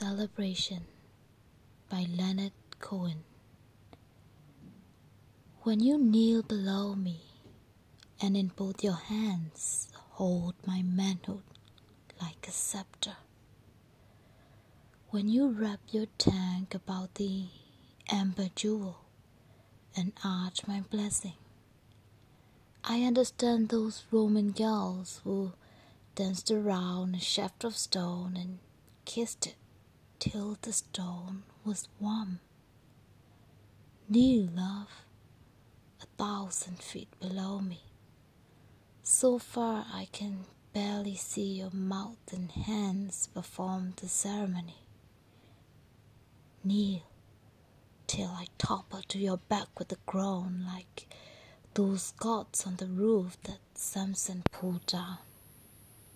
Celebration by Leonard Cohen. When you kneel below me and in both your hands hold my manhood like a scepter, when you wrap your tank about the amber jewel and arch my blessing, I understand those Roman girls who danced around a shaft of stone and kissed it till the stone was warm. Kneel, love, a thousand feet below me. So far I can barely see your mouth and hands perform the ceremony. Kneel till I topple to your back with a groan like those gods on the roof that Samson pulled down.